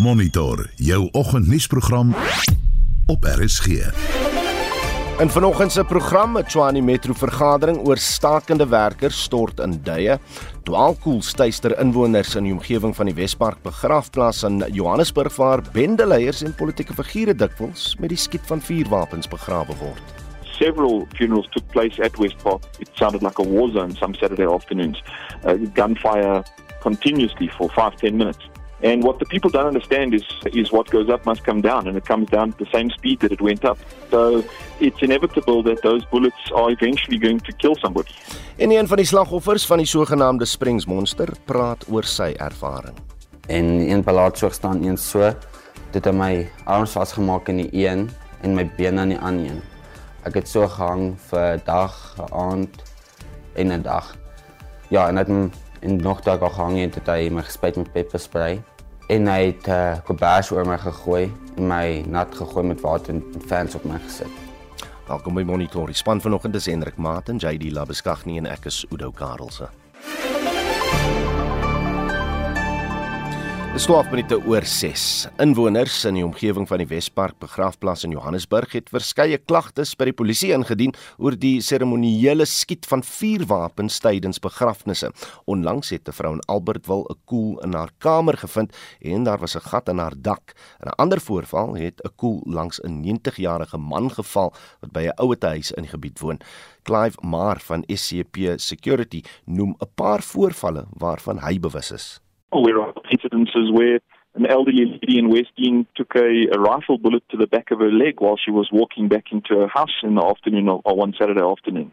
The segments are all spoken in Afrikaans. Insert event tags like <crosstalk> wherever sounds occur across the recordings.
Monitor jou oggendnuusprogram op RSG. In vanoggend se program 'n Tshwane Metro vergadering oor stakende werkers stort in duie. Dwaalkoel styster inwoners in die omgewing van die Wespark begrafplaas in Johannesburg waar bendeleiers en politieke figure dikwels met die skiet van vuurwapens begrawe word. several funerals took place at West Park. It sounded like a war zone some Saturday afternoons. Uh, gunfire continuously for five, ten minutes. And what the people don't understand is, is what goes up must come down, and it comes down at the same speed that it went up. So it's inevitable that those bullets are eventually going to kill somebody. En een van die slagoffers van die sogenaamde Springs Monster praat oor sy ervaring. en een palaat so staan een so dit het my arms vasgemaak in die een en my bene aan die ander een. Ek het so gehang vir dag, 'n aand en 'n dag. Ja, en het hom en nog daar gehang en het hy my gespuit met pepperspray en hy het uh, kobers oor my gegooi en my nat gegooi met water en fans op my gesit. Welkom by Monitor. Die span vanoggend is Hendrik Maat en JD Labeskagni en ek is Udo Karelse. Dis 12 minute oor 6. Inwoners in die omgewing van die Wespark begrafplaas in Johannesburg het verskeie klagtes by die polisie ingedien oor die seremonieele skiet van vuurwapens tydens begrafnisse. Onlangs het 'n vrou in Albertville 'n koel in haar kamer gevind en daar was 'n gat in haar dak. In 'n ander voorval het 'n koel langs 'n 90-jarige man geval wat by 'n ouete huis in die gebied woon. Clive Maar van SCP Security noem 'n paar voorvalle waarvan hy bewus is. aware of incidences where an elderly lady in West Dean took a, a rifle bullet to the back of her leg while she was walking back into her house in the afternoon of, or one Saturday afternoon.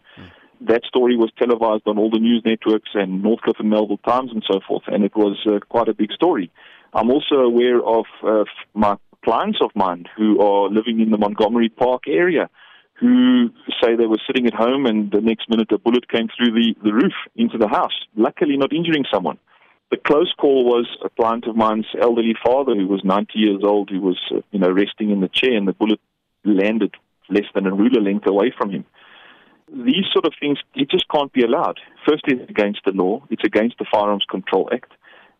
That story was televised on all the news networks and Northcliffe and Melville Times and so forth, and it was uh, quite a big story. I'm also aware of uh, my clients of mine who are living in the Montgomery Park area who say they were sitting at home and the next minute a bullet came through the, the roof into the house, luckily not injuring someone. The close call was a client of mine's elderly father who was 90 years old, who was, uh, you know, resting in the chair and the bullet landed less than a ruler length away from him. These sort of things, it just can't be allowed. Firstly, it's against the law. It's against the Firearms Control Act.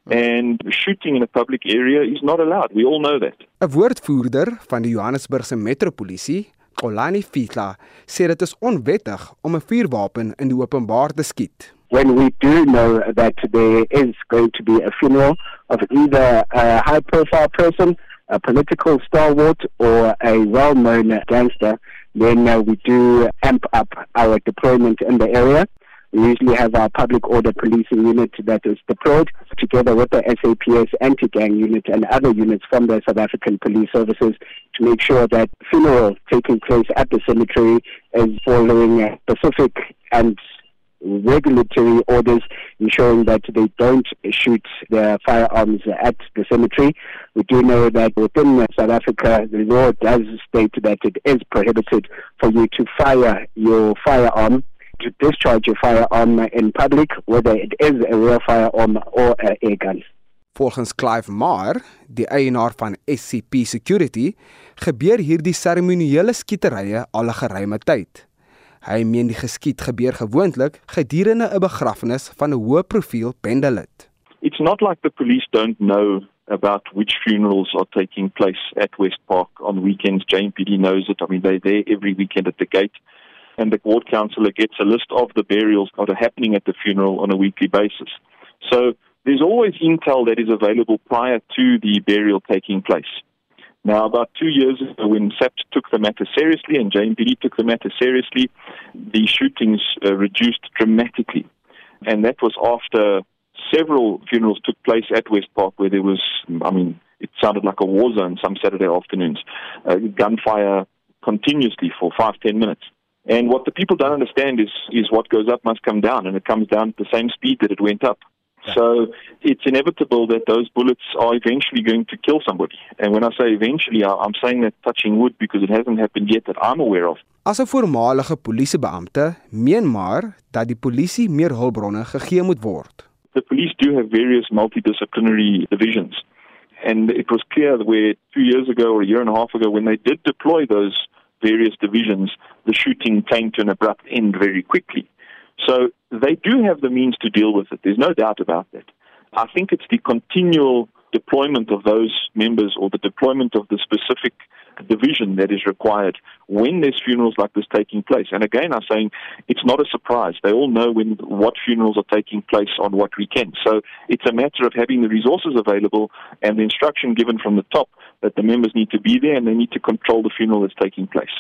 And shooting in a public area is not allowed. We all know that. 'n Woordvoerder van die Johannesburgse Metropolisie, Kolani Fitla, sê dit is onwettig om 'n vuurwapen in die openbaar te skiet. When we do know that there is going to be a funeral of either a high profile person, a political stalwart, or a well known gangster, then uh, we do amp up our deployment in the area. We usually have our public order policing unit that is deployed together with the SAPS anti-gang unit and other units from the South African police services to make sure that funeral taking place at the cemetery is following specific and regulatory orders ensuring that they don't shoot their firearms at the cemetery. We do know that within South Africa, the law does state that it is prohibited for you to fire your firearm, to discharge your firearm in public, whether it is a real firearm or a air gun. Volgens Clive Maar, die eienaar van SCP Security, gebeur hierdie seremonieele skieterye al 'n geruime tyd. Hy meen die geskiet gebeur gewoonlik gedurende 'n begrafnis van 'n hoë profiel bendelid. It's not like the police don't know about which funerals are taking place at West Park on weekends. JMPD knows it. I mean, they're there every weekend at the gate. And the ward councillor gets a list of the burials that are happening at the funeral on a weekly basis. So there's always intel that is available prior to the burial taking place. Now, about two years ago, when SAPT took the matter seriously and JMPD took the matter seriously, the shootings uh, reduced dramatically. And that was after several funerals took place at West Park where there was, I mean, it sounded like a war zone some Saturday afternoons. Uh, gunfire continuously for five, ten minutes. And what the people don't understand is, is what goes up must come down, and it comes down at the same speed that it went up. So it's inevitable that those bullets are eventually going to kill somebody. And when I say eventually, I'm saying that touching wood because it hasn't happened yet that I'm aware of. As 'n voormalige polisiebeampte, meen maar dat die polisie meer hulpbronne gegee moet word. the police do have various multidisciplinary divisions. And it was clear that where two years ago or a year and a half ago, when they did deploy those various divisions, the shooting came to an abrupt end very quickly. So they do have the means to deal with it. There's no doubt about that. I think it's the continual deployment of those members or the deployment of the specific division that is required when there's funerals like this taking place. And again, I'm saying it's not a surprise. They all know when what funerals are taking place on what weekend. So it's a matter of having the resources available and the instruction given from the top that the members need to be there and they need to control the funeral that's taking place.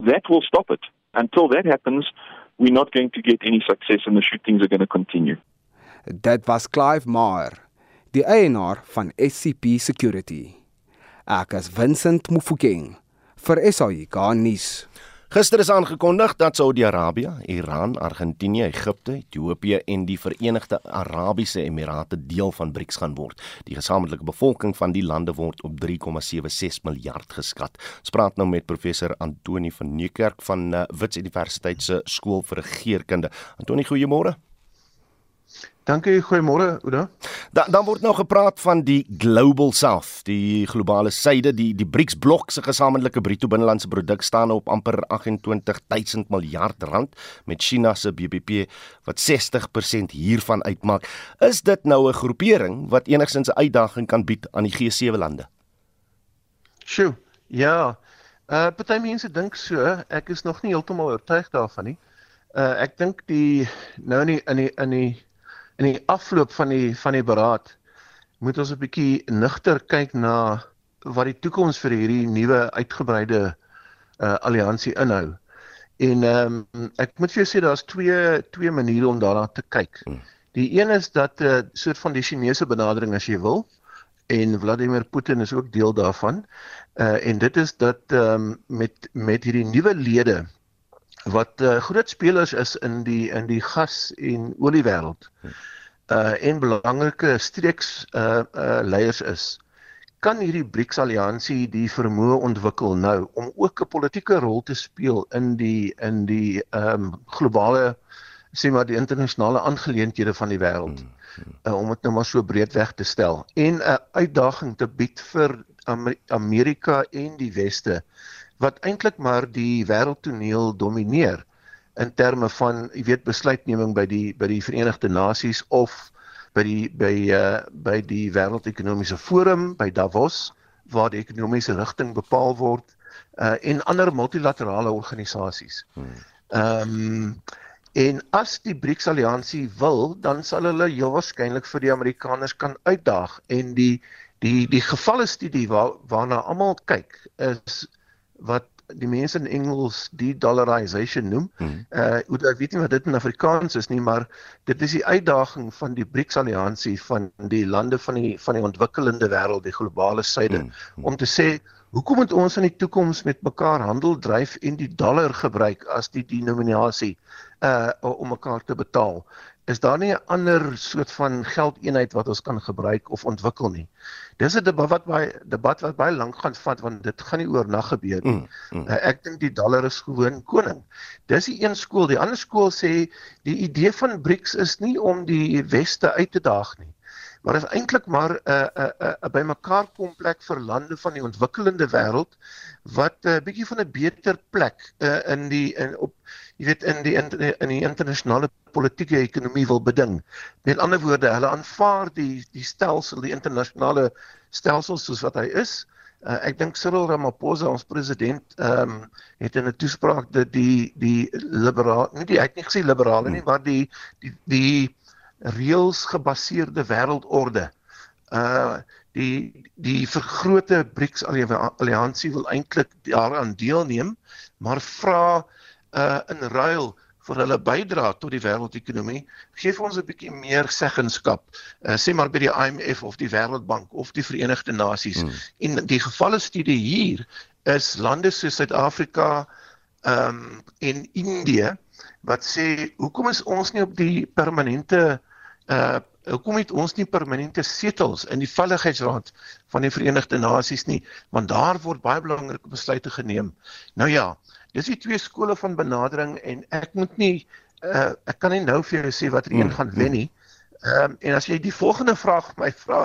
That will stop it. Until that happens, we're not going to get any success and the shootings are going to continue. Dit was Clive Maar, die eienaar van SCP Security. Ek is Vincent Mufokeng vir SAIK nuus. Gister is aangekondig dat Saudi-Arabië, Iran, Argentinië, Egipte, Ethiopië en die Verenigde Arabiese Emirate deel van BRICS gaan word. Die gesamentlike bevolking van die lande word op 3,76 miljard geskat. Ons praat nou met professor Antoni van Nieuwkerk van uh, Wits Universiteit se skool vir regeringskunde. Antoni, goeiemôre. Dankie, goeiemôre Oudo. Dan dan word nou gepraat van die Global South, die globale suide, die die BRICS blok se gesamentlike bruto binnelandse produk staan op amper 28000 miljard rand met China se BBP wat 60% hiervan uitmaak. Is dit nou 'n groepering wat enigstens 'n uitdaging kan bied aan die G7 lande? Sjoe. Ja. Uh party mense dink so, ek is nog nie heeltemal oortuig daarvan nie. Uh ek dink die nou nie in die in die in die afloop van die van die beraad moet ons 'n bietjie nigter kyk na wat die toekoms vir hierdie nuwe uitgebreide uh alliansie inhou. En ehm um, ek moet vir jou sê daar's twee twee maniere om daarna te kyk. Hmm. Die een is dat 'n uh, soort van die Chinese benadering as jy wil en Vladimir Putin is ook deel daarvan. Uh en dit is dat ehm um, met met hierdie nuwe lede wat uh, groot spelers is in die in die gas en olie wêreld. Uh en belangrike streeks uh uh leiers is. Kan hierdie BRICS alliansie die vermoë ontwikkel nou om ook 'n politieke rol te speel in die in die ehm um, globale sê maar die internasionale aangeleenthede van die wêreld. Uh, om dit nou maar so breedweg te stel en 'n uitdaging te bied vir Amerika en die weste wat eintlik maar die wêreldtoneel domineer in terme van jy weet besluitneming by die by die Verenigde Nasies of by die by uh by die wêreldekonomiese forum by Davos waar die ekonomiese rigting bepaal word uh en ander multilaterale organisasies. Hmm. Ehm um, en as die BRICS alliansie wil, dan sal hulle heel waarskynlik vir die Amerikaners kan uitdaag en die die die gevalle studie waar waarna almal kyk is wat die mense in Engels de-dollarization noem. Hmm. Uh ek weet nie wat dit in Afrikaans is nie, maar dit is die uitdaging van die BRICS alliansie van die lande van die van die ontwikkelende wêreld, die globale suide hmm. Hmm. om te sê hoekom moet ons in die toekoms met mekaar handel dryf en die dollar gebruik as die denominasie uh om mekaar te betaal? Is daar nie 'n ander soort van geldeenheid wat ons kan gebruik of ontwikkel nie. Dis 'n debat wat baie debat wat baie lank gaan vat want dit gaan nie oornag gebeur nie. Mm, mm. Uh, ek dink die dollar is gewoon koning. Dis die een skool, die ander skool sê die idee van BRICS is nie om die weste uit te daag nie. Maar is eintlik maar 'n uh, 'n uh, 'n uh, bymekaar kom plek vir lande van die ontwikkelende wêreld wat 'n uh, bietjie van 'n beter plek uh, in die in op jy weet in die in die, in die internasionale politieke ekonomie wil beding. Met ander woorde, hulle aanvaar die die stelsel, die internasionale stelsel soos wat hy is. Uh, ek dink Cyril Ramaphosa ons president ehm um, het in 'n toespraak dat die die liberaal nie die hy het nie gesê liberale nie, hmm. maar die die die reëls gebaseerde wêreldorde uh die die vergrote BRICS alliansie wil eintlik daaraan deelneem maar vra uh in ruil vir hulle bydra tot die wêreldekonomie, gee vir ons 'n bietjie meer seggenskap. Uh sê maar by die IMF of die Wêreldbank of die Verenigde Nasies. Hmm. En die gevalle studie hier is lande soos Suid-Afrika ehm um, en Indië wat sê hoekom is ons nie op die permanente uh hoekom het ons nie permanente setels in die veiligheidsraad van die Verenigde Nasies nie want daar word baie belangrike besluite geneem. Nou ja, Dis die twee skole van benadering en ek moet nie uh, ek kan nie nou vir jou sê watter een hmm, gaan wen nie. Ehm um, en as jy die volgende vraag my vra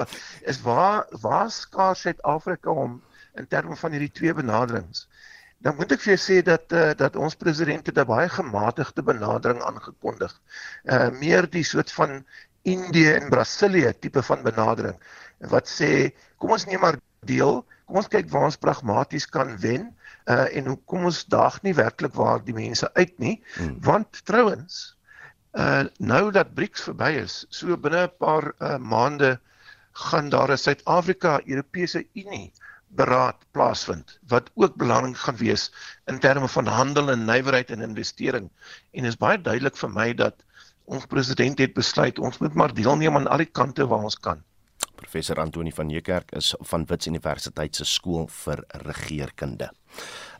is waar waar skaars Suid-Afrika om in terme van hierdie twee benaderings? Dan moet ek vir jou sê dat uh, dat ons president het 'n baie gematigde benadering aangekondig. Uh meer die soort van Indië en Brasilië tipe van benadering. wat sê kom ons neem maar deel, kom ons kyk waar ons pragmaties kan wen uh en kom ons daag nie werklik waar die mense uit nie, hmm. want trouens uh nou dat BRICS verby is, so binne 'n paar uh, maande gaan daar 'n Suid-Afrika Europese Unie beraad plaasvind wat ook belangrik gaan wees in terme van handel en nywerheid en investering. En is baie duidelik vir my dat ons president het besluit ons moet maar deelneem aan al die kante waar ons kan. Professor Antoni van Niekerk is van Wits Universiteit se skool vir regeringskunde.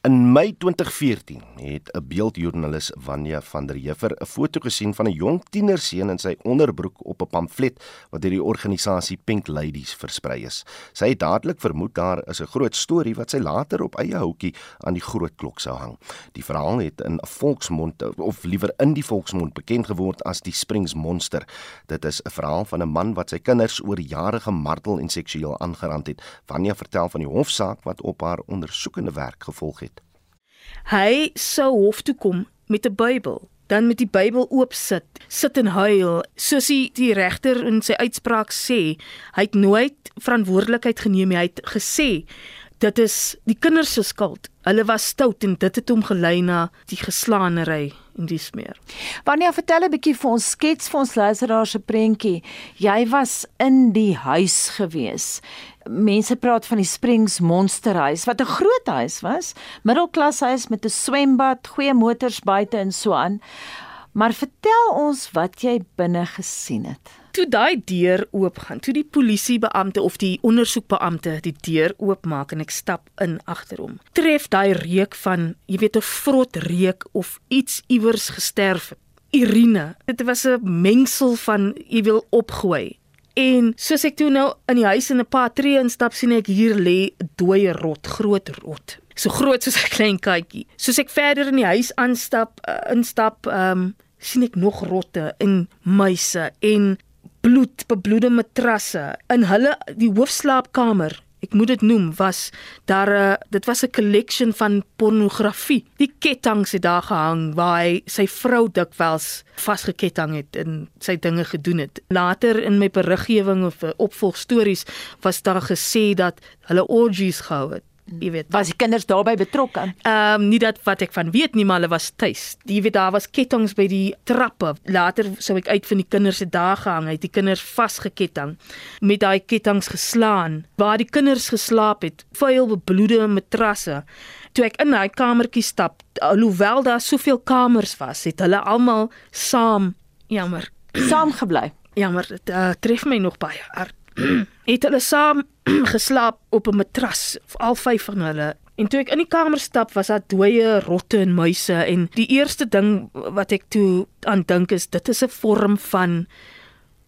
In Mei 2014 het 'n beeldjoernalis Vanya van der Heever 'n foto gesien van 'n jong tienerseun in sy onderbroek op 'n pamflet wat deur die organisasie Pink Ladies versprei is. Sy het dadelik vermoed daar is 'n groot storie wat sy later op eie houtjie aan die groot klok sou hang. Die verhaal het in 'n volksmond of liewer in die volksmond bekend geword as die Springs Monster. Dit is 'n verhaal van 'n man wat sy kinders oor jare gemartel en seksueel aangerand het. Vanya vertel van die hofsaak wat op haar ondersoekende werk gevolg het. Hy sou hof toe kom met 'n Bybel, dan met die Bybel oop sit, sit en huil, soos die, die regter in sy uitspraak sê, hy het nooit verantwoordelikheid geneem nie. Hy het gesê dit is die kinders se skuld. Hulle was stout en dit het hom gelei na die geslaanery en dis meer. Wanneer vertel 'n bietjie vir ons skets vir ons luisteraars se prentjie. Jy was in die huis gewees mense praat van die Springs Monsterhuis wat 'n groot huis was, middelklashuis met 'n swembad, goeie motors buite en so aan. Maar vertel ons wat jy binne gesien het. Toe daai deur oopgaan, toe die polisiebeampte of die ondersoekbeampte die deur oopmaak en ek stap in agter hom. Tref daai reuk van, jy weet 'n vrot reuk of iets iewers gesterf. Irine. Dit was 'n mengsel van jy wil opgooi En soos ek toe nou in die huis in 'n paar tree instap sien ek hier lê dooie rot, groot rot. So groot soos 'n klein katjie. Soos ek verder in die huis aanstap, uh, instap, ehm um, sien ek nog rotte en muise en bloed, bebloede matrasse in hulle die hoofslaapkamer ek moet dit noem was daar uh, eh, dit was 'n collection van pornografie. Die ketTINGS het daar gehang waar hy sy vrou dikwels vasgeketting het en sy dinge gedoen het. Later in my beriggewing of uh, opvolgstories was daar gesê dat hulle orgies gehou het jy weet was die kinders daarbey betrokke ehm um, nie dat wat ek van weet nie maar hulle was tuis. Jy weet daar was ketTINGS by die trappe. Later sou ek uit van die kinders se dae gehang het die kinders vasgeketting met daai ketTINGS geslaan. Waar die kinders geslaap het vuil bebloede matrasse. Toe ek in daai kamertjie stap alhoewel daar soveel kamers was het hulle almal saam jammer saam gebly jammer dit uh, tref my nog baie hard <clears throat> het hulle saam <clears throat> geslaap op 'n matras, al vyf van hulle. En toe ek in die kamer stap, was daar dooie rotte en muise en die eerste ding wat ek toe aan dink is dit is 'n vorm van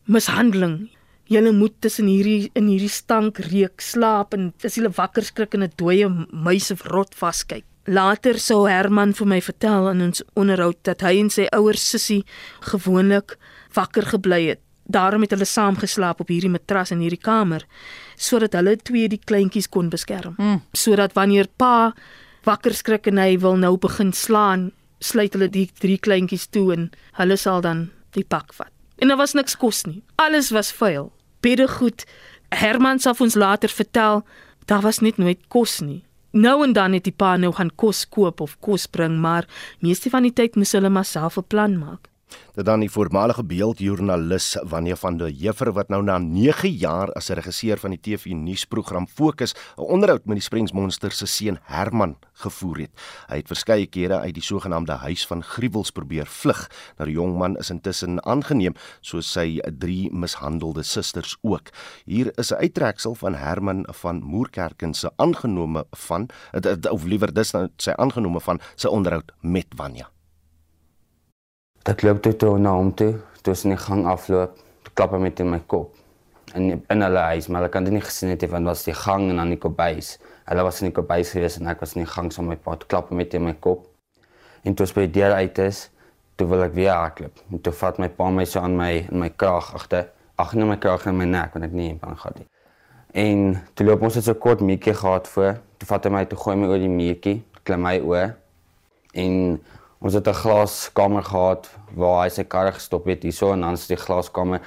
mishandeling. Julle moet tussen hierdie in hierdie stank reuk slaap en as jy wakker skrik en 'n dooie muis of rot vaskyk. Later sou Herman vir my vertel in ons onderhoud dat hy en sy ouers sussie gewoonlik wakker gebly het daarom het hulle saam geslaap op hierdie matras in hierdie kamer sodat hulle twee die kleintjies kon beskerm. Mm. Sodat wanneer pa wakker skrik en hy wil nou begin slaan, sluit hulle die drie kleintjies toe en hulle sal dan die pak vat. En daar was niks kos nie. Alles was vuil. Beddegoed. Herman sal ons later vertel, daar was net nooit kos nie. Nou en dan het die pa nou gaan kos koop of kos bring, maar meeste van die tyd moes hulle maar self 'n plan maak. Dit dan die voormalige beeldjoernalis Wanie van der Heever wat nou na 9 jaar as regisseur van die TV nuusprogram Fokus 'n onderhoud met die Springsmonster se seun Herman gevoer het. Hy het verskeie kere uit die sogenaamde huis van gruwels probeer vlug. Nou die jong man is intussen aangeneem soos sy drie mishandelde susters ook. Hier is 'n uittreksel van Herman van Moerkerken se aangenome van of liewer dis nou sy aangenome van sy onderhoud met Wanie. Ek loop toe toe na hom toe, toe sien ek gang afloop, klap hy met in my kop. In in hulle huis, maar ek kan dit nie gesien het want was die gang en dan die kophuis. Hulle was in die kophuis gewees en ek was in die gang saam met my pa, toe klap hy met in my kop. En toe spesiaal deur uit is, toe wil ek weer hardloop. En toe vat my pa my so aan my in my kraag agter, ag nee my kraag in my nek want ek nie in bang gehad nie. En toe loop ons net so kort meetjie gehad voor. Toe vat hy my toe gooi my oor die meetjie, klim my oor. En Ons het 'n glaskamer gehad waar hy sy kar gestop het hierso en dan is die glaskamer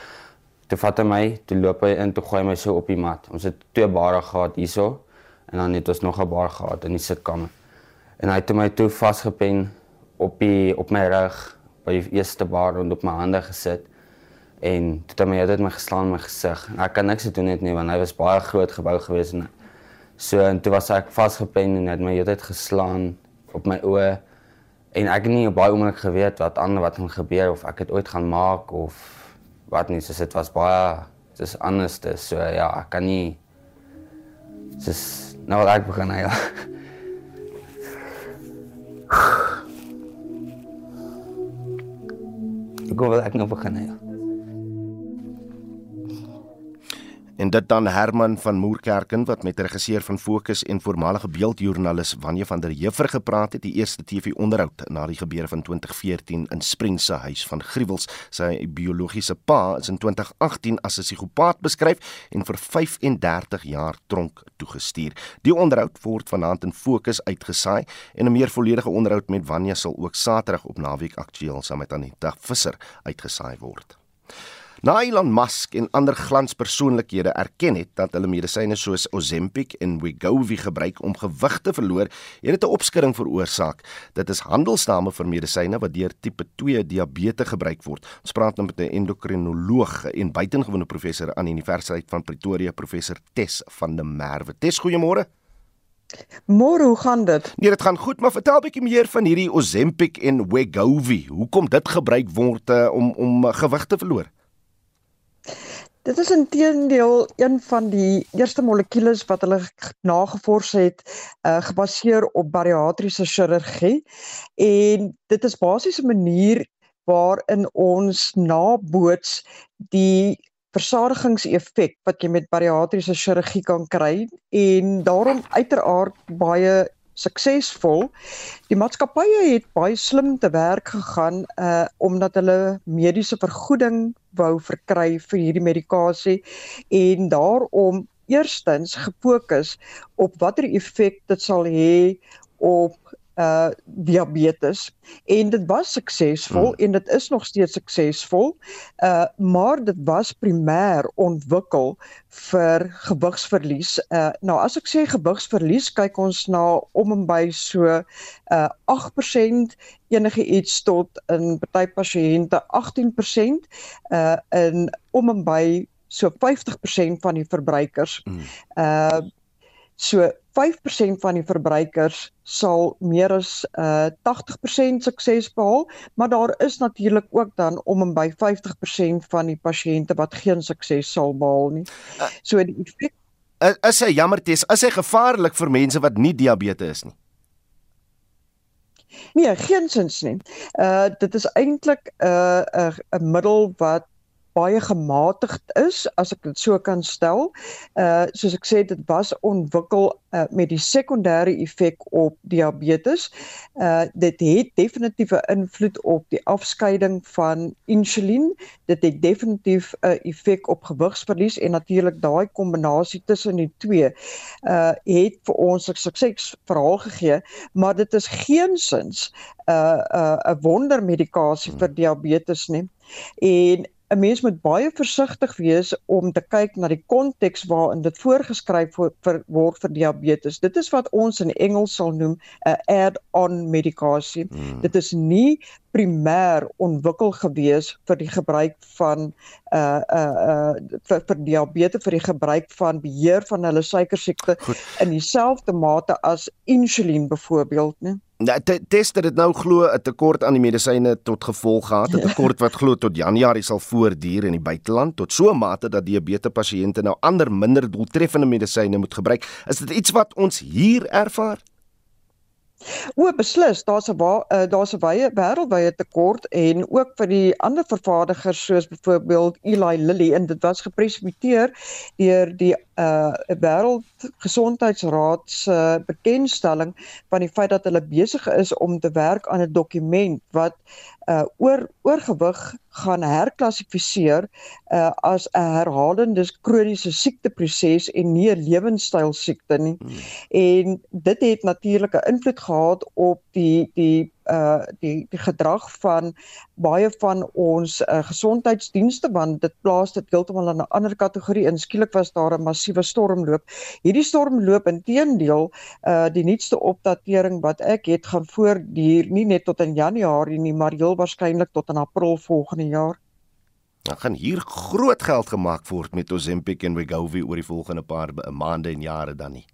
toe vat hy my, toe loop hy in, toe gooi hy my so op die mat. Ons het twee bare gehad hierso en dan het ons nog 'n bar gehad in die sitkamer. En hy het my toe vasgepen op die op my rug by die eerste bar en op my hande gesit en toe het hy my het my geslaan in my gesig. Ek kan niks doen net nie want hy was baie groot gebou gewees en so en toe was ek vasgepen en hy het my heeltyd geslaan op my oë en ek het nie op baie oomblik geweet wat ander wat gaan gebeur of ek dit ooit gaan maak of wat nie, so dit was baie dis anders dis so ja, ek kan nie dis nou wat ek begin hy. <laughs> Ek gou wil ek nou begin hy. En dit dan Herman van Moerkerken wat met regisseur van Fokus en voormalige beeldjoernalis Wanje van der Heever gepraat het die eerste TV-onderhoud na die gebeure van 2014 in Springs se huis van gruwels. Sy biologiese pa is in 2018 as 'n psigopaat beskryf en vir 35 jaar tronk toegestuur. Die onderhoud word vanaand in Fokus uitgesaai en 'n meer volledige onderhoud met Wanje sal ook Saterdag op Naweek Aktueel saam met Anita Visser uitgesaai word. Na Elon Musk en ander glanspersoonlikhede erken het dat hulle medisyne soos Ozempic en Wegovy gebruik om gewig te verloor, het dit 'n opskudding veroorsaak. Dit is handelsname vir medisyne wat deur tipe 2 diabetes gebruik word. Ons praat nou met 'n endokrinoloog en buitengewone professor aan die Universiteit van Pretoria, professor Tess van der Merwe. Tess, goeiemôre. Môre, hoe gaan dit? Nee, dit gaan goed, maar vertel 'n bietjie meer van hierdie Ozempic en Wegovy. Hoekom dit gebruik word uh, om om uh, gewig te verloor? Dit is intedeel een van die eerste molekules wat hulle nagevors het uh, gebaseer op bariatriese chirurgie en dit is basies 'n manier waarin ons naboots die versadigingseffek wat jy met bariatriese chirurgie kan kry en daarom uiteraard baie suksesvol. Die maatskappye het baie slim te werk gegaan uh omdat hulle mediese vergoeding wou verkry vir hierdie medikasie en daarom eerstens gefokus op watter effek dit sal hê op uh diabetes en dit was suksesvol hmm. en dit is nog steeds suksesvol. Uh maar dit was primêr ontwikkel vir gewigsverlies. Uh nou as ek sê gewigsverlies, kyk ons na om en by so uh 8% enige iets tot in party pasiënte 18% uh in om en by so 50% van die verbruikers. Hmm. Uh So 5% van die verbruikers sal meer as uh 80% sukses behaal, maar daar is natuurlik ook dan om en by 50% van die pasiënte wat geen sukses sal behaal nie. So die effek is hy jammer tes, is hy gevaarlik vir mense wat nie diabetes is nie. Nee, geensins nie. Uh dit is eintlik 'n uh, 'n uh, 'n middel wat baie gematigd is as ek dit so kan stel. Uh soos ek sê dit was ontwikkel uh, met die sekondêre effek op diabetes. Uh dit het definitiewe invloed op die afskeiding van insulien. Dit het definitief 'n uh, effek op gewigsverlies en natuurlik daai kombinasie tussen die twee uh het vir ons 'n suksesverhaal gegee, maar dit is geensins 'n uh, 'n uh, wondermedikasie vir diabetes nie. En 'n mens moet baie versigtig wees om te kyk na die konteks waarin dit voorgeskryf word vir, vir diabetes. Dit is wat ons in Engels sal noem 'n add-on medikasie. Hmm. Dit is nie primêr ontwikkel gewees vir die gebruik van uh uh uh vir, vir diabetes vir die gebruik van beheer van hulle suikersiekte in dieselfde mate as insulien byvoorbeeld, né? Nou, test het dit nou glo 'n tekort aan die medisyne tot gevolg gehad, 'n tekort wat glo tot Januarie sal voortduur in die buiteland tot so 'n mate dat diabetes pasiënte nou ander minder doeltreffende medisyne moet gebruik. Is dit iets wat ons hier ervaar? O, beslis, daar's 'n uh, daar's 'n baie wêreldwye tekort en ook vir die ander vervaardigers soos byvoorbeeld Eli Lilly en dit was gepresenteer deur die uh wêreldgesondheidsraad se bekendstelling van die feit dat hulle besig is om te werk aan 'n dokument wat uh oor oorgewig gaan herklassifiseer uh as 'n herhalende kroniese siekteproses en nie 'n lewenstyl siekte nie. Hmm. En dit het natuurlik 'n invloed gehad op die die uh die die gedrag van baie van ons uh, gesondheidsdienste want dit plaas dit heeltemal in 'n ander kategorie en skielik was daar 'n massiewe stormloop. Hierdie stormloop inteendeel uh die nuutste opdatering wat ek het gaan voortduur nie net tot in Januarie nie, maar heel waarskynlik tot in April volgende jaar. Dan gaan hier groot geld gemaak word met Ozempic en Wegovy oor die volgende paar maande en jare dan nie.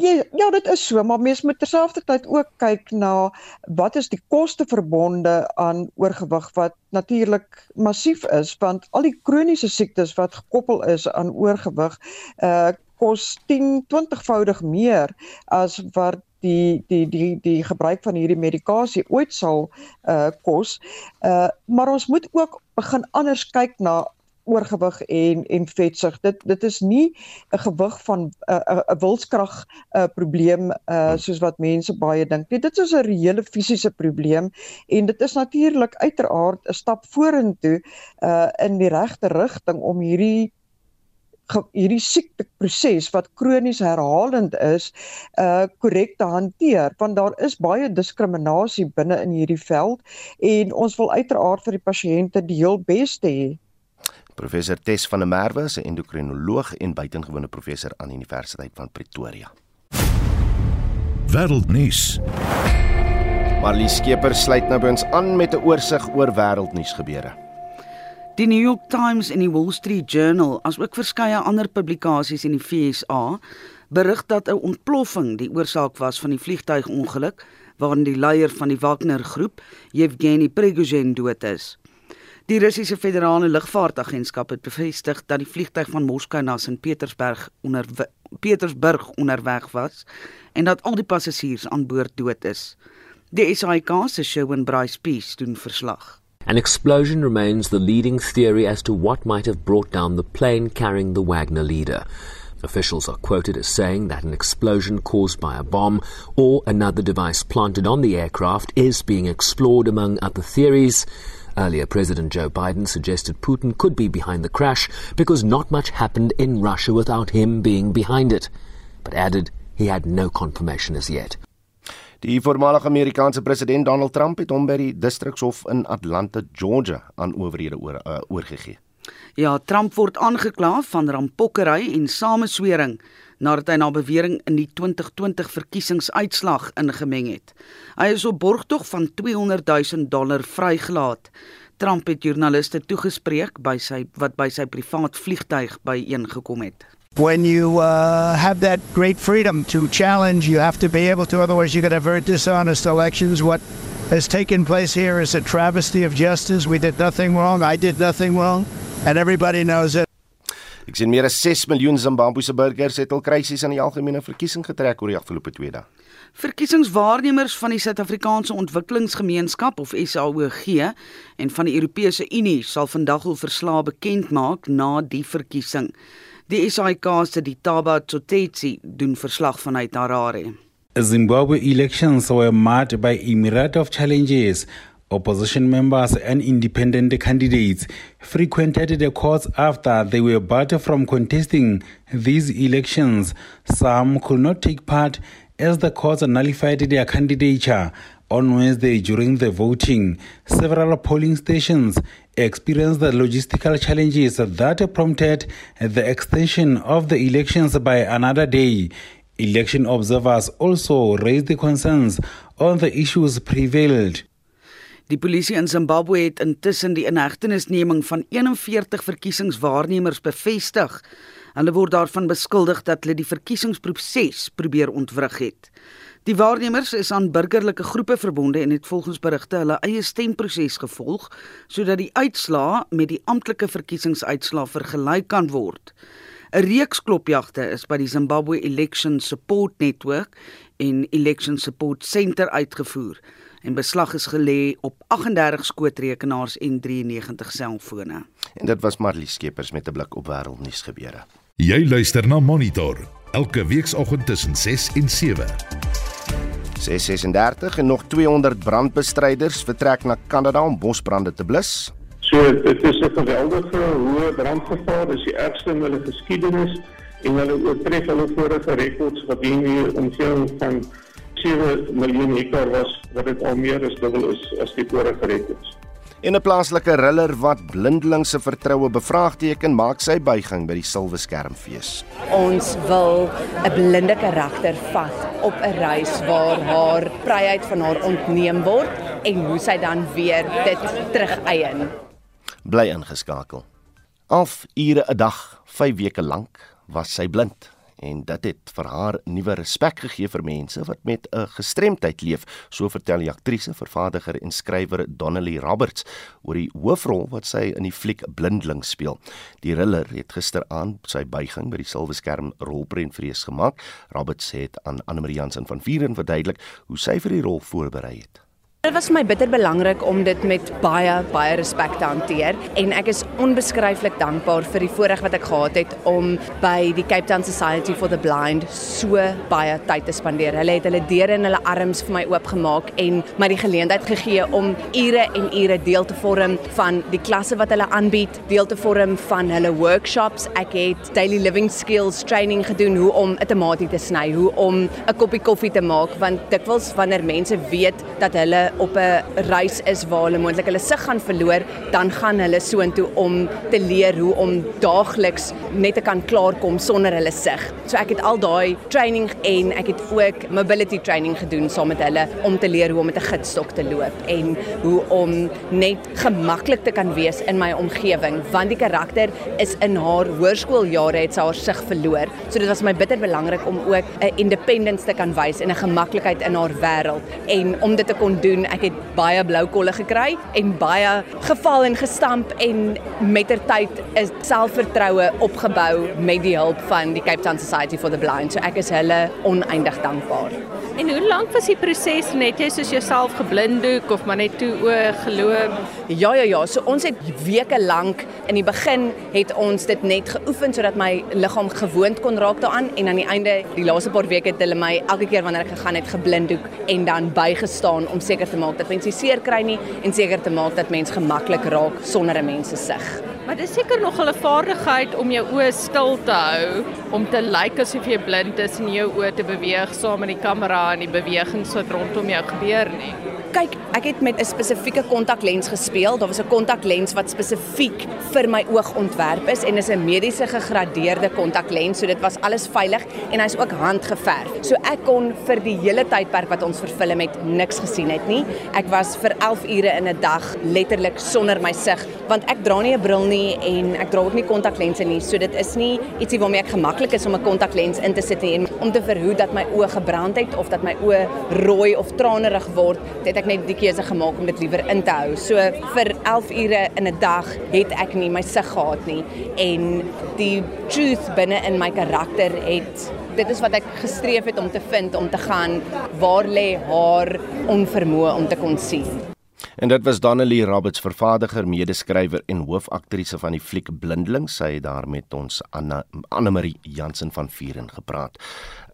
Ja, ja, dit is so, maar mens moet terselfdertyd ook kyk na wat is die koste verbonde aan oorgewig wat natuurlik massief is want al die kroniese siektes wat gekoppel is aan oorgewig uh kos 10 20voudig meer as wat die die die die gebruik van hierdie medikasie ooit sal uh kos. Uh maar ons moet ook begin anders kyk na oorgewig en en vetsug. Dit dit is nie 'n gewig van 'n uh, 'n wilskrag 'n uh, probleem uh soos wat mense baie dink. Nee, dit is 'n reële fisiese probleem en dit is natuurlik uiteraard 'n stap vorentoe uh in die regte rigting om hierdie hierdie siekteproses wat kronies herhalend is uh korrek te hanteer want daar is baie diskriminasie binne in hierdie veld en ons wil uiteraard vir die pasiënte die heel beste hê. Professor Tess van der Merwe is 'n endokrinoloog en buitengewone professor aan die Universiteit van Pretoria. Wêreldnuus. Marlie Skeper sluit nou by ons aan met 'n oorsig oor wêreldnuus gebeure. Die New York Times en die Wall Street Journal, asook verskeie ander publikasies in die VSA, berig dat 'n ontploffing die oorsaak was van die vliegtuigongeluk waarin die leier van die Wagner groep, Yevgeny Prigozhin, dood is. Die Russiese Federale Lugvaartagentskap het bevestig dat die vliegtyg van Moskou na Sint Petersburg onder Petersburg onderweg was en dat al die passasiers aan boord dood is. Die SAIK se Shawn Bryce Peace doen verslag. An explosion remains the leading theory as to what might have brought down the plane carrying the Wagner leader. Officials are quoted as saying that an explosion caused by a bomb or another device planted on the aircraft is being explored among other theories. Earlier, President Joe Biden suggested Putin could be behind the crash because not much happened in Russia without him being behind it, but added he had no confirmation as yet. Die voormalige Amerikaanse president Donald Trump het hom by die distrikshof in Atlanta, Georgia, aan owerhede oor, uh, oorgegee. Ja, Trump word aangekla van rampokkery en sameswering nadat hy na bewering in die 2020 verkiesingsuitslag ingemeng het. Hy is op borgtog van 200 000 dollar vrygelaat. Trump het joernaliste toegespreek by sy wat by sy privaat vliegtyg byeengekom het. When you uh, have that great freedom to challenge, you have to be able to, otherwise, you could have very dishonest elections. What has taken place here is a travesty of justice. We did nothing wrong. I did nothing wrong. And everybody knows it. Ek sien meer as 6 miljoen Zimbabwese burgers het al krisis aan die algemene verkiesing getrek oor die afgelope 2 dae. Verkiesingswaarnemers van die Suid-Afrikaanse Ontwikkelingsgemeenskap of SAOG en van die Europese Unie sal vandag hul verslae bekend maak na die verkiesing. Die SAIK se Ditaba Tsotetsi doen verslag vanuit Harare. Zimbabwe elections were marked by a myriad of challenges Opposition members and independent candidates frequented the courts after they were barred from contesting these elections. Some could not take part as the courts nullified their candidature on Wednesday during the voting. Several polling stations experienced the logistical challenges that prompted the extension of the elections by another day. Election observers also raised the concerns on the issues prevailed. Die polisie in Zimbabwe het intussen die inhegtenisneming van 41 verkiesingswaarnemers bevestig. Hulle word daarvan beskuldig dat hulle die verkiesingsproses probeer ontwrig het. Die waarnemers is aan burgerlike groepe verbonde en het volgens berigte hulle eie stemproses gevolg sodat die uitslae met die amptelike verkiesingsuitslae vergelyk kan word. 'n Reeks klopjagte is by die Zimbabwe Election Support Network en Election Support Center uitgevoer en beslag is gelê op 38 skootrekenaars en 93 selfone. En dit was Marlie Skeepers met 'n blik op wêreldnuus gebeure. Jy luister na Monitor elke weekoggend tussen 6 en 7. 636 en nog 200 brandbestryders vertrek na Kanada om bosbrande te blus. So dit is 'n geweldige hoë brandgevaar, dis die ergste in hulle geskiedenis en hulle oortref hulle vorige rekords wat hier in die omgewing van 7 miljoen hektaar was wat dit al meer as dubbel is as die vorige rekords. En 'n plaaslike riller wat blindeling se vertroue bevraagteken, maak sy buiging by die Silwe Skermfees. Ons wil 'n blinde karakter vat op 'n reis waar haar vryheid van haar ontneem word en hoe sy dan weer dit terugeien. Bly ingeskakel. 11 ure 'n dag, 5 weke lank was sy blind en dit het vir haar nuwe respek gegee vir mense wat met 'n gestremdheid leef, so vertel die aktrise, vervaardiger en skrywer Donnelly Roberts oor die hoofrol wat sy in die fliek Blindling speel. Die riller het gisteraand sy buiging by die Silwerskerm rolprentfees gemaak. Roberts het aan Anne Marie Jansen van Vieren verduidelik hoe sy vir die rol voorberei het. Dit was my bitter belangrik om dit met baie baie respek te hanteer en ek is onbeskryflik dankbaar vir die voorreg wat ek gehad het om by die Cape Town Society for the Blind so baie tyd te spandeer. Hulle het hulle deure en hulle arms vir my oopgemaak en my die geleentheid gegee om ure en ure deel te vorm van die klasse wat hulle aanbied, deel te vorm van hulle workshops. Ek het daily living skills training gedoen hoe om 'n tamatie te sny, hoe om 'n koppie koffie te maak want dikwels wanneer mense weet dat hulle op 'n reis is waar hulle moontlik hulle sig gaan verloor, dan gaan hulle soontoe om te leer hoe om daagliks net te kan klaarkom sonder hulle sig. So ek het al daai training en ek het ook mobility training gedoen saam met hulle om te leer hoe om met 'n gidsstok te loop en hoe om net gemaklik te kan wees in my omgewing want die karakter is in haar hoërskooljare het sy haar sig verloor. So dit was my bitter belangrik om ook 'n independence te kan wys en 'n gemaklikheid in haar wêreld en om dit te kon doen doen. Ek het baie blou kolle gekry en baie geval en gestamp en mettertyd is selfvertroue opgebou met die hulp van die Cape Town Society for the Blind. So ek is hulle oneindig dankbaar. En hoe lank was die proses net jy soos jouself geblinddoek of maar net toe o geloop? Ja ja ja, so ons het weke lank in die begin het ons dit net geoefen sodat my liggaam gewoond kon raak daaraan en aan die einde die laaste paar weke het hulle my elke keer wanneer ek gegaan het geblinddoek en dan bygestaan om seker te maak dat mense seer kry nie en seker te maak dat mens gemaklik raak sonder 'n mens se sig. Maar dis seker nog 'n vaardigheid om jou oë stil te hou om te lyk asof jy blind is en jou oë te beweeg saam met die kamera en die bewegings wat rondom jou gebeur nie. Kyk, ek het met 'n spesifieke kontaklens gespeel. Daar was 'n kontaklens wat spesifiek vir my oog ontwerp is en is 'n mediese gegradeerde kontaklens, so dit was alles veilig en hy's ook handgeverf. So ek kon vir die hele tydperk wat ons vervul het niks gesien het nie. Ek was vir 11 ure in 'n dag letterlik sonder my sig, want ek dra nie 'n bril nie en ek dra ook nie kontaklense nie. So dit is nie ietsie waarmee ek gemaklik is om 'n kontaklens in te sit en om te verhoed dat my oë gebrand het of dat my oë rooi of tranerig word. Dit ek net die keuse gemaak om dit liewer in te hou. So vir 11 ure in 'n dag het ek nie my sig gehad nie en die truth binne in my karakter het dit is wat ek gestreef het om te vind om te gaan waar lê haar onvermoë om te kon sien. En dit was Donnelly Roberts, vervaardiger, medeskrywer en hoofaktrise van die fliek Blindeling. Sy het daar met ons Anna Anne Marie Jansen van Vieren gepraat.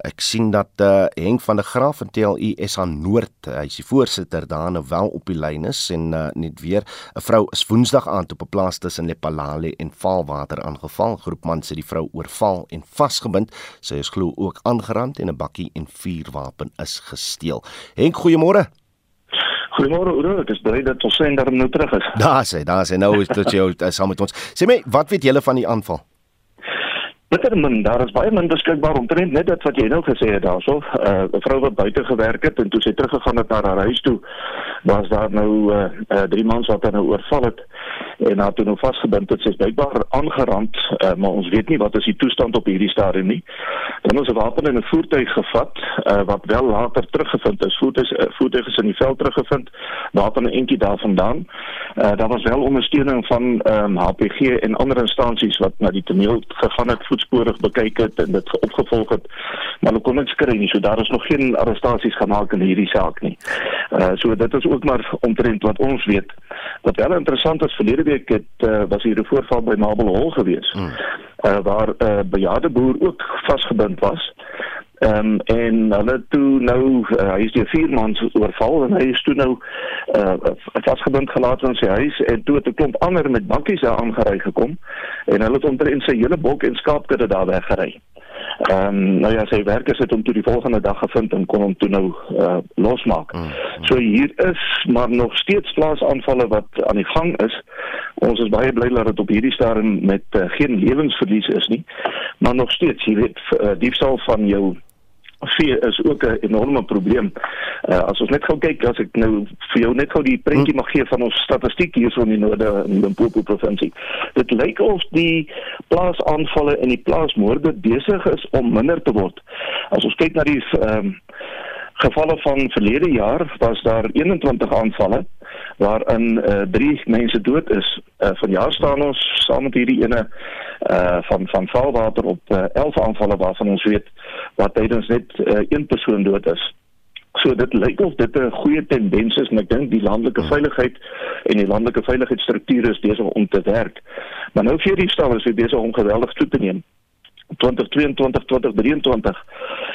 Ek sien dat eh uh, Henk van der Graaf van TLU SA Noord, uh, hy is die voorsitter daar nou wel op die lyn is en uh, net weer 'n vrou is Woensdag aand op 'n plaas tussen Lepalale en Vaalwater aangeval. Groepman sê die vrou oorval en vasgebind. Sy is glo ook aangerand en 'n bakkie en vuurwapen is gesteel. Henk, goeiemôre. Goeiemôre Oudo, ek is bly dat ons hom nou terug is. Daar sê, daar sê nou is dit jou saam met ons. Sê my, wat weet julle van die aanval? Bitter min, daar is baie min beskikbaar omtrent net dit wat jy nou gesê het daarso. Uh, 'n uh, Vrou wat buite gewerk het en toe sy teruggegaan het na haar huis toe, was daar nou uh, uh, drie mans wat haar nou oorval het en haar toe nou vasgebind het. Sy is blykbaar aangerand, uh, maar ons weet nie wat is die toestand op hierdie stadium nie. Dan is 'n wapen in 'n voertuig gevat uh, wat wel later teruggevind is. Voertuig uh, voertuig is in die veld teruggevind, wapen 'n entjie daarvandaan. Uh, daar was wel ondersteuning van um, HPG en ander instansies wat na die toneel gegaan het voetsporig bekyk het en dit opgevolg het. Maar hulle kon niks kry nie. So daar is nog geen arrestasies gemaak in hierdie saak nie. Uh so dit is ook maar omtrent wat ons weet. Wat wel interessant is, verlede week het uh, was hier 'n voorval by Mabel Hall gewees. Hmm. Uh waar 'n uh, bejaarde boer ook vasgebind was Ehm um, en hulle toe nou uh, hy is deur vier maande oorval en hy is toe nou uh vasgebind gelaat in sy huis en toe het 'n klomp ander met bakkies daar aangery gekom en hulle het omtrent sy hele bok en skaapkudde daar weggery. Ehm um, nou ja, sy werkers het hom toe die volgende dag gevind en kon hom toe nou uh, losmaak. Mm, mm. So hier is maar nog steeds plaasaanvalle wat aan die gang is. Ons is baie bly dat dit op hierdie stadium met uh, geen lewensverlies is nie, maar nog steeds, jy weet, uh, diefstal van jou vee is ook 'n enorme probleem. Uh, as ons net gou kyk as ek nou vir jou net gou die prentjie mag gee van ons statistiek hierso in die noorde in die Limpopo provinsie. Dit lyk of die plaasaanvalle en die plaasmoorde besig is om minder te word. As ons kyk na die ehm um, gevalle van verlede jaar was daar 21 aanvalle waarin uh, drie mense dood is. Uh, Vanjaar staan ons saam met hierdie ene uh van van valwater op uh, 11 aanvalle waarvan ons weet wat tydens net uh, een persoon dood is. So dit lyk of dit 'n goeie tendens is en ek dink die landelike hmm. veiligheid en die landelike veiligheidsstrukture is besig om te werk. Maar nou vir die stal is dit besig om geweldig toe te neem. 2022 2023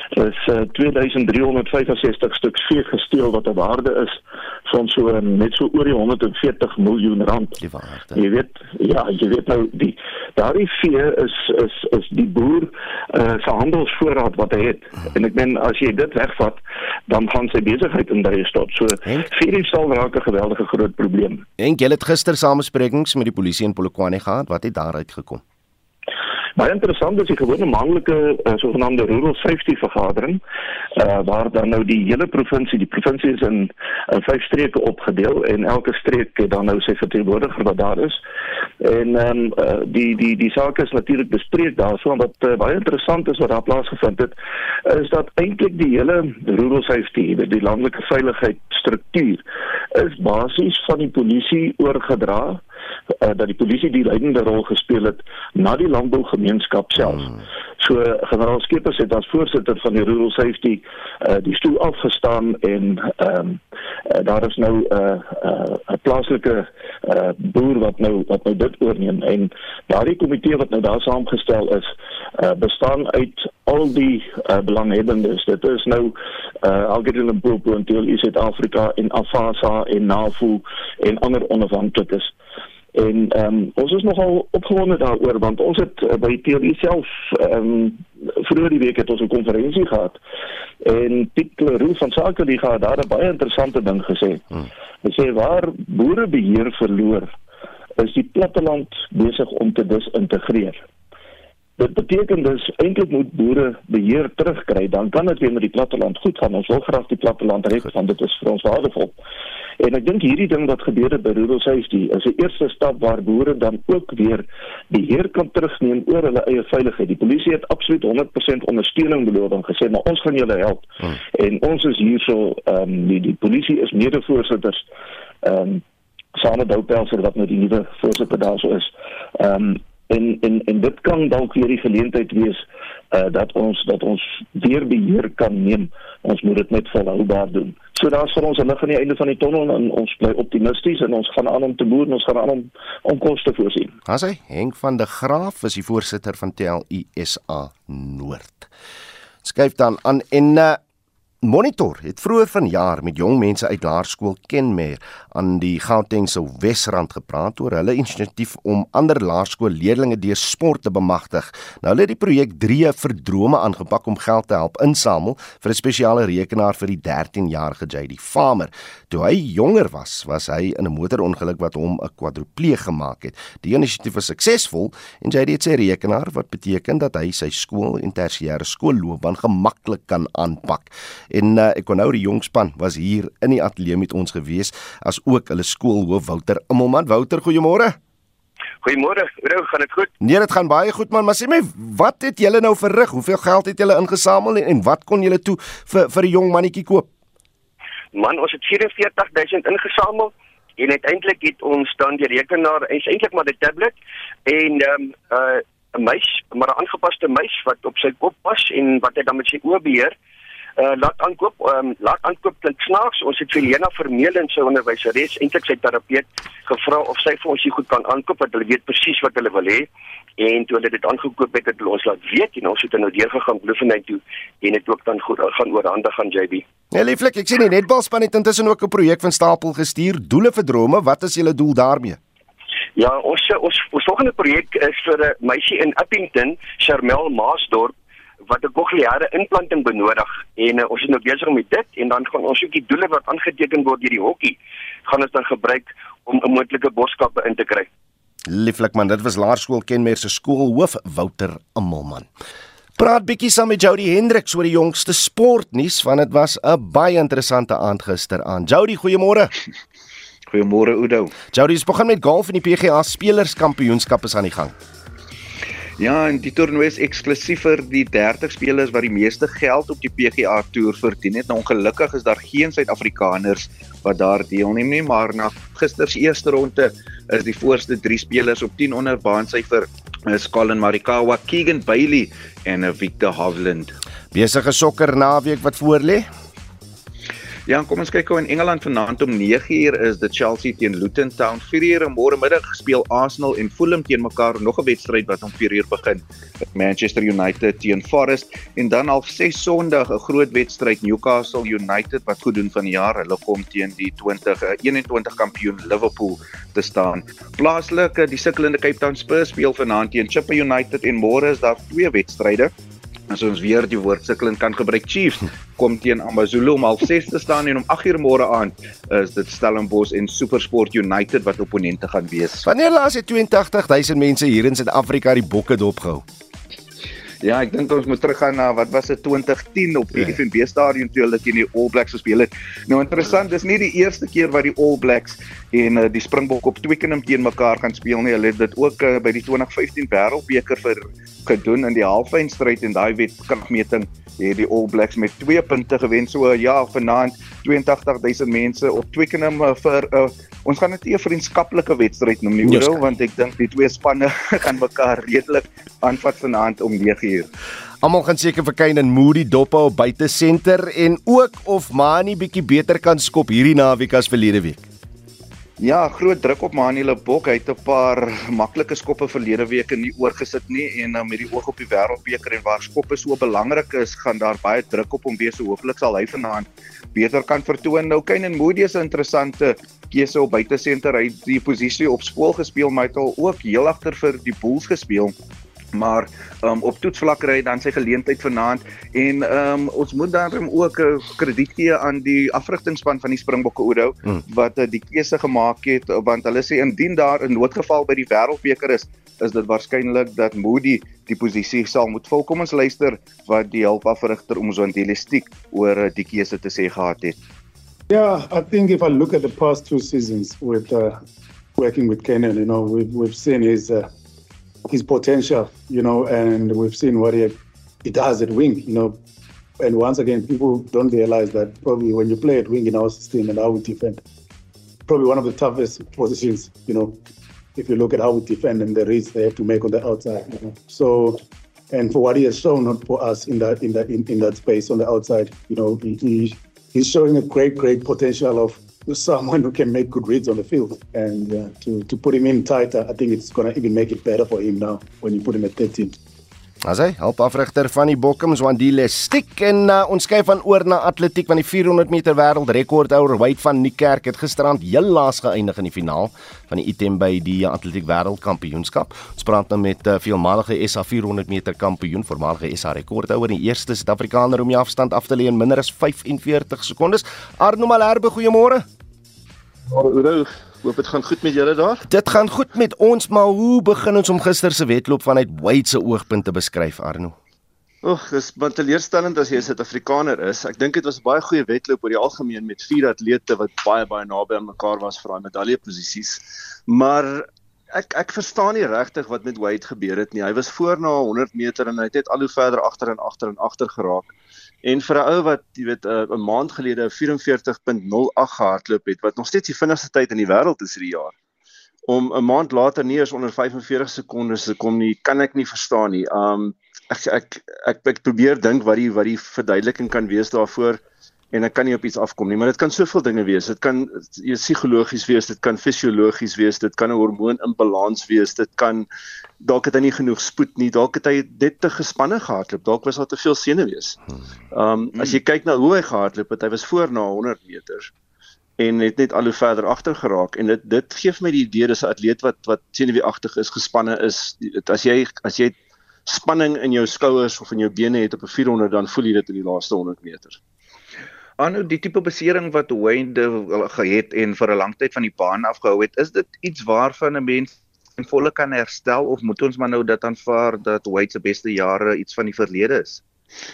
is uh, 2365 stuks vee gesteel wat 'n waarde is van so net so oor die 140 miljoen rand. Die waarde. Jy weet ja, jy weet nou die daardie vee is is is die boer uh, se handelsvoorraad wat hy het. Hmm. En ek meen as jy dit wegvat, dan gaan sy besigheid in daai stad. So vee sal raak 'n geweldige groot probleem. En jy het gister samesprekings met die polisie in Polokwane gehad. Wat het daaruit gekom? Baie interessant is die gewone maandelike uh, sogenaamde rural safety vergadering uh, waar dan nou die hele provinsie, die provinsie is in uh, vyf streke opgedeel en elke streek het dan nou sy verteenwoordiger wat daar is. En ehm um, uh, die die die saak is natuurlik bespreek daarso en wat uh, baie interessant is wat daar plaasgevind het is dat eintlik die hele rural safety, die landelike veiligheid struktuur is basies van die polisie oorgedra uh, dat die polisie die leidende rol gespeel het na die landbougemeenskap self. Hmm. So generaal Skeepers het as voorsitter van die Rural Safety uh, die stoel afgestaan en ehm um, uh, daar is nou 'n uh, 'n uh, plaaslike uh, boer wat nou wat nou dit oorneem en daardie komitee wat nou daar saamgestel is uh, bestaan uit al die uh, belanghebbendes. Dit is nou uh, Algerië Limpopo en Deel Suid-Afrika en Afasa en NAVO en ander onafhanklikes. En ehm um, ons is nogal opgewonde daaroor want ons het uh, by TLI self ehm um, vroeër die week het ons 'n konferensie gehad. En Piet Leroux van Sakeliga het daar 'n baie interessante ding gesê. Hmm. Hy sê waar boere beheer verloor, is die platteland besig om te disintegreer. Dit beteken dus eintlik moet boere beheer terugkry, dan kan dit weer met die platteland goed gaan. Ons wil graag die platteland red want dit is vir ons waardevol. En ek dink hierdie ding wat gebeur het by Rural Safety is 'n eerste stap waar boere dan ook weer die heer kan terugneem oor hulle eie veiligheid. Die polisie het absoluut 100% ondersteuning beloof en gesê maar ons gaan julle help. Hmm. En ons is hierso ehm um, die, die polisie is mede-voorsitters ehm um, saam met Doupelser wat nou die nuwe voorsitter daarso is. Ehm um, en en en dit kan dalk weer die geleentheid wees uh, dat ons dat ons weer beheer kan neem. Ons moet dit net volhoubaar doen. So daar's vir ons 'n lig aan die einde van die tonnel en ons bly optimisties en ons gaan aan om te boer en ons gaan aan om om kos te voorsien. As hy Henk van der Graaf is die voorsitter van TLUSA Noord. Skryf dan aan en uh, Monitor het vroeër vanjaar met jong mense uit laerskool Kenmer aan die Gautengse Wesrand gepraat oor hulle inisiatief om ander laerskoolleerdlinge deur sport te bemagtig. Nou hulle het die projek 3 vir drome aangepak om geld te help insamel vir 'n spesiale rekenaar vir die 13-jarige JD Farmer. Toe hy jonger was, was hy in 'n motorongeluk wat hom 'n kwadripleeg gemaak het. Die inisiatief was suksesvol en JD het sy rekenaar wat beteken dat hy sy skool en tersiêre skoolloopbaan gemaklik kan aanpak. En uh, ek kon nou die jong span was hier in die ateljee met ons gewees as ook hulle skoolhoof Wouter Immelman. Wouter, goeiemôre. Goeiemôre. Hoe gaan dit goed? Nee, dit gaan baie goed man, maar sê my, wat het julle nou verrig? Hoeveel geld het julle ingesamel en, en wat kon julle toe vir vir 'n jong mannetjie koop? Man, ons het 44000 ingesamel en uiteindelik het ons dan die rekenaar, is eintlik maar die tablet en ehm um, uh 'n muis, maar 'n aangepaste muis wat op sy kop pas en wat hy dan met sy oë beheer uh, laat aankoop. Um, laat aankoop klink snaaks. Ons het vir Lena Vermeulen sy onderwyseres eintlik sy terapeut gevra of sy vir ons hier goed kan aankoop want hulle weet presies wat hulle wil hê. En toe hulle dit aangekoop het, het hulle ons laat weet en ons het nou deurgegaan Bloemfontein toe en dit ook dan goed gaan oorhandig aan JB. Ja, lieflik, ek sien die netbalspan het intussen ook 'n projek van stapel gestuur. Doele vir drome, wat is julle doel daarmee? Ja, ons ons ons volgende projek is vir 'n meisie in Uppington, Charmel Maasdorp wat 'n kokleaire implanting benodig en uh, ons is nou besig met dit en dan gaan ons ook die doele wat aangeteken word deur die hokkie gaan ons dan gebruik om 'n moontlike borskappe in te kry. Lieflik man, dit was Laerskool Kenmer se skoolhoof Wouter Immelman. Praat bietjie saam met Jody Hendriks oor die jongste sportnuus want dit was 'n baie interessante aand gister aan. Jody, goeiemôre. Goeiemôre Udo. Jody, ons begin met golf in die PGA Spelerskampioenskap is aan die gang. Ja, en die toernooi is eksklusief vir die 30 spelers wat die meeste geld op die PGA Tour verdien het. Nou ongelukkig is daar geen Suid-Afrikaners wat daar deelneem nie, maar na gister se eerste ronde is die voorste 3 spelers op 10 onder baansyfer is Colin Morikawa, Keegan Bailey en Victor Hovland. Besige sokker naweek wat voorlê. Ja, kom ons kyk gou in Engeland vanaand om 9uur is dit Chelsea teen Luton Town. 4uur môre middag speel Arsenal en Fulham teen mekaar nog 'n wedstryd wat om 4uur begin. Manchester United teen Forest en dan half 6 Sondag 'n groot wedstryd Newcastle United wat goed doen van die jaar. Hulle kom teen die 2021 kampioen Liverpool te staan. Plaaslik die sukkelende Cape Town Spurs speel vanaand teen Chippa United en môre is daar twee wedstryde as ons weer die woord sukkelend kan gebruik Chiefs kom teen AmaZulu om 06:30 te staan en om 8:00 môre aand is dit Stellenbosch en SuperSport United wat opponente gaan wees. Wanneer laas het 82000 mense hier in Suid-Afrika die bokke dopgehou? Ja, ek dink ons moet teruggaan na wat was dit 2010 op die ja. FNB stadion toe hulle teen die All Blacks gespeel het. Nou interessant, dis nie die eerste keer wat die All Blacks en uh, die Springbok op Twickenham teen mekaar gaan speel nie. Hulle het dit ook uh, by die 2015 Wêreldbeker vir gedoen in die halffinalestryd en daai wedkragmeting het die All Blacks met 2 punte gewen. So ja, vanaand 82000 mense op Twickenham uh, vir uh, ons gaan dit 'n vriendskaplike wedstryd noem nie, yes. want ek dink die twee spanne <laughs> gaan mekaar redelik aanvat vanaand om 9uur. Almal gaan seker vir Kane en Moody dop op buite senter en ook of Mani bietjie beter kan skop hierdie naweek as verlede week. Ja, groot druk op Manuel Bok. Hy het 'n paar maklike skoppe verlede week nie oorgesit nie en uh, met die oog op die Wêreldbeker en waar skoppe so belangrik is, gaan daar baie druk op hom wees. Hooplik sal hy vanaand beter kan vertoon. Nou Kane en Moody is 'n interessante keuse op buite senter. Hy het die posisie op skool gespeel, maar hy het al ook heel agter vir die Bulls gespeel maar um, op toetsvlak kry hy dan sy geleentheid vanaand en um, ons moet dan ook 'n uh, krediet gee aan die afrigtingspan van die Springbokke Oudo hmm. wat uh, die keuse gemaak het want hulle sê indien daar 'n noodgeval by die Wêreldbeker is is dit waarskynlik dat Moody die posisie sal moet vul kom ons luister wat die hulpafrigter om so intellektiek oor uh, die keuse te sê gehad het Yeah, I think if I look at the past two seasons with uh, working with Kenan, you know, we've we've seen his uh, his potential, you know, and we've seen what he, he does at wing, you know. And once again, people don't realize that probably when you play at wing in our system and how we defend, probably one of the toughest positions, you know, if you look at how we defend and the reads they have to make on the outside. You know? So, and for what he has shown for us in that in that in, in that space on the outside, you know, he, he he's showing a great great potential of someone who can make good reads on the field. And uh, to, to put him in tighter, I think it's going to even make it better for him now when you put him at 13. As hy help afrigter van die Bokkums Wandile stiek en uh, ons skuif van oor na atletiek van die 400 meter wêreldrekordhouer Wade van Niekerk het gisterand heel laas geëindig in die finaal van die item by die atletiek wêreldkampioenskap. Ons praat nou met 'n uh, veelmalige SA 400 meter kampioen, voormalige SA rekordhouer en die eerste Suid-Afrikaner om die afstand af te lê in minder as 45 sekondes. Arno Malherbe, goeiemôre. Goeiemôre. Hoop dit gaan goed met julle daar. Dit gaan goed met ons, maar hoe begin ons om gister se wedloop vanuit Wade se oogpunt te beskryf, Arno? Oeg, dis baie teleurstellend as jy 'n Suid-Afrikaner is. Ek dink dit was 'n baie goeie wedloop oor die algemeen met vier atlete wat baie baie naby aan mekaar was vir daai medaljeposisies. Maar ek ek verstaan nie regtig wat met Wade gebeur het nie. Hy was voor na 100 meter en hy het net al hoe verder agter en agter en agter geraak. En vir 'n ou wat jy weet eh, 'n uh, maand gelede 44.08 gehardloop het wat nog steeds die vinnigste tyd in die wêreld is hierdie jaar om 'n maand later nie eens onder 45 sekondes te kom nie, kan ek nie verstaan nie. Um ek ek ek, ek probeer dink wat die wat die verduideliking kan wees daarvoor en ek kan nie op iets afkom nie, maar dit kan soveel dinge wees. Dit kan psigologies wees, dit kan fisiologies wees, dit kan 'n hormoon imbalans wees, dit kan dalk het hy nie genoeg spoed nie, dalk het hy net te gespanne gehardloop, dalk was daar te veel senuwees. Um as jy kyk na hoe hy gehardloop het, hy was voor na 100 meter en het net al hoe verder agter geraak en dit dit gee vir my die idee dis 'n atleet wat wat senuweeagtig is, gespanne is. As jy as jy spanning in jou skouers of in jou bene het op 'n 400 dan voel jy dit in die laaste 100 meter. Anu die tipe besering wat Wayne gehet en vir 'n lang tyd van die baan afgehou het, is dit iets waarvan 'n mens in volle kan herstel of moet ons maar nou dit aanvaar dat Wayne se beste jare iets van die verlede is?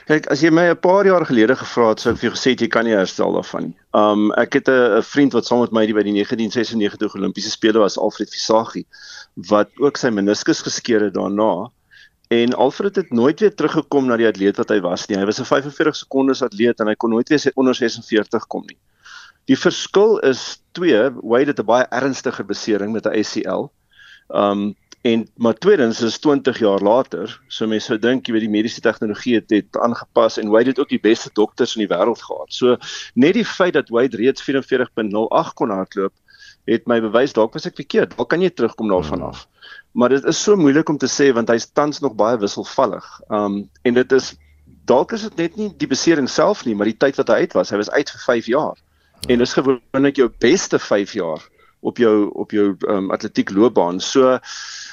Kyk, as jy my 'n paar jaar gelede gevra het, sou ek vir jou gesê het jy kan nie herstel daarvan nie. Um ek het 'n vriend wat saam met my by die 1996 Olimpiese spele was, Alfred Visagie, wat ook sy meniskus geskeur het daarna. En Alfred het nooit weer teruggekom na die atleet wat hy was nie. Hy was 'n 45 sekondes atleet en hy kon nooit weer onder 46 kom nie. Die verskil is twee, Wade het 'n baie ernstiger besering met 'n ACL. Um en maar tweedens is 20 jaar later, so mense sou dink jy weet die mediese tegnologie het dit aangepas en Wade het ook die beste dokters in die wêreld gehad. So net die feit dat Wade reeds 44.08 kon hardloop, het my bewys dalk was ek verkeerd. Dalk kan jy terugkom daarvan af. Maar dit is so moeilik om te sê want hy's tans nog baie wisselvallig. Um en dit is dalk is dit net nie die besering self nie, maar die tyd wat hy uit was. Hy was uit vir 5 jaar. En dis gewoonlik jou beste 5 jaar op jou op jou um, atletiek loopbaan. So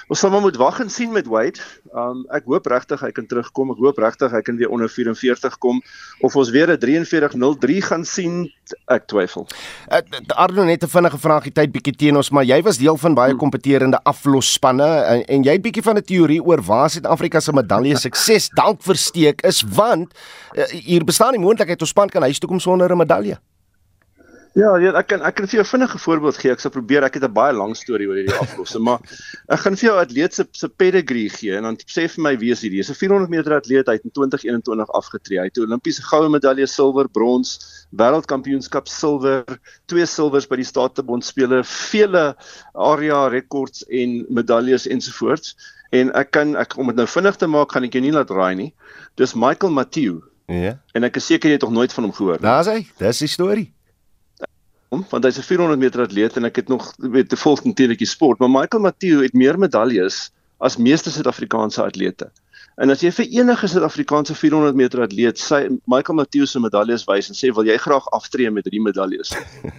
ons sal maar moet wag en sien met Wade. Um ek hoop regtig hy kan terugkom. Ek hoop regtig hy kan weer onder 44 kom of ons weer 'n 43.03 gaan sien. Ek twyfel. Uh, Arno net 'n vinnige vraagie tyd bietjie teen ons, maar jy was deel van baie kompeterende aflosspanne en, en jy het bietjie van 'n teorie oor waar Suid-Afrika se medalje <laughs> sukses dalk versteek is want uh, hier bestaan die moontlikheid ons span kan huis toe kom sonder 'n medalje. Ja, ja, ek kan ek kan vir jou vinnige voorbeeld gee. Ek sal probeer. Ek het 'n baie lang storie oor hierdie aflosse, maar ek gaan vir jou atleet se se pedigree gee en dan sê vir my wie is hierdie? Dis 'n 400 meter atleet uit in 2021 afgetree. Hy het 'n Olimpiese goue medalje, silwer, brons, wêreldkampioenskap silwer, twee silwers by die Statebond spele, vele area rekords en medaljes ensovoorts. En ek kan ek om dit nou vinnig te maak, gaan ek jou nie laat raai nie. Dis Michael Matthew. Ja. En ek is seker jy het nog nooit van hom gehoor nie. Daar's hy. Dis die storie hom want hy's 'n 400 meter atleet en ek het nog weet te volg natuurlik die sport maar Michael Matthew het meer medaljes as meeste Suid-Afrikaanse atlete. En as jy vir enige Suid-Afrikaanse 400 meter atleet sy Michael Matthew se medaljes wys en sê wil jy graag aftree met hierdie medaljes?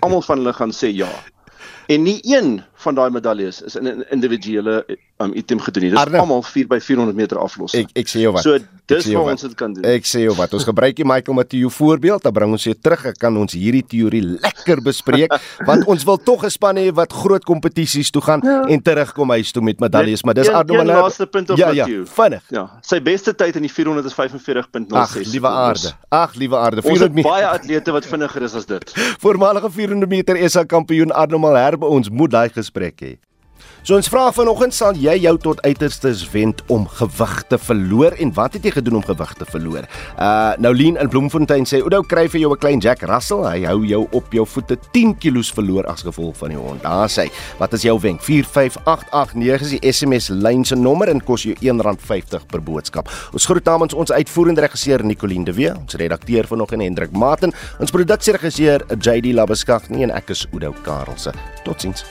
Almal van hulle gaan sê ja. En nie een van daai medaljes is in 'n individuele um, item gedoen nie. Dis almal 4 by 400 meter aflos. Ek ek sê jou wat. So dis waar ons dit kan doen. Ek sê jou wat. Ons gebruik die Michael Matthew voorbeeld, dan bring ons jou terug. Ek kan ons hierdie teorie lekker bespreek <laughs> want ons wil tog 'n span hê wat groot kompetisies toe gaan ja. en terugkom huis toe met medaljes, maar dis Arno Malou. Ja, laaste punt op ja, ja, vinnig. Ja. Sy beste tyd in die 400 is 45.06. Ag, liewe aarde. Ag, liewe aarde. 400 meter. Baie atlete wat vinniger is as dit. <laughs> Voormalige 400 meter SA kampioen Arno Malou by ons moet daai gesprek hê. So ons vra vanoggend sal jy jou tot uiterstes wend om gewig te verloor en wat het jy gedoen om gewig te verloor? Uh nou Lien in Bloemfontein sê Oudo kry vir jou 'n klein Jack Russell. Hy hou jou op jou voete 10 kg verloor as gevolg van die hond. Daar sê, wat is jou wenk? 45889 is die SMS lyn se nommer en kos jou R1.50 per boodskap. Ons groet namens ons uitvoerende regisseur Nicoline de Wee, ons redakteur vanoggend Hendrik Maten, ons produksieregisseur JD Labeskagh en ek is Oudo Karelse. Totsiens.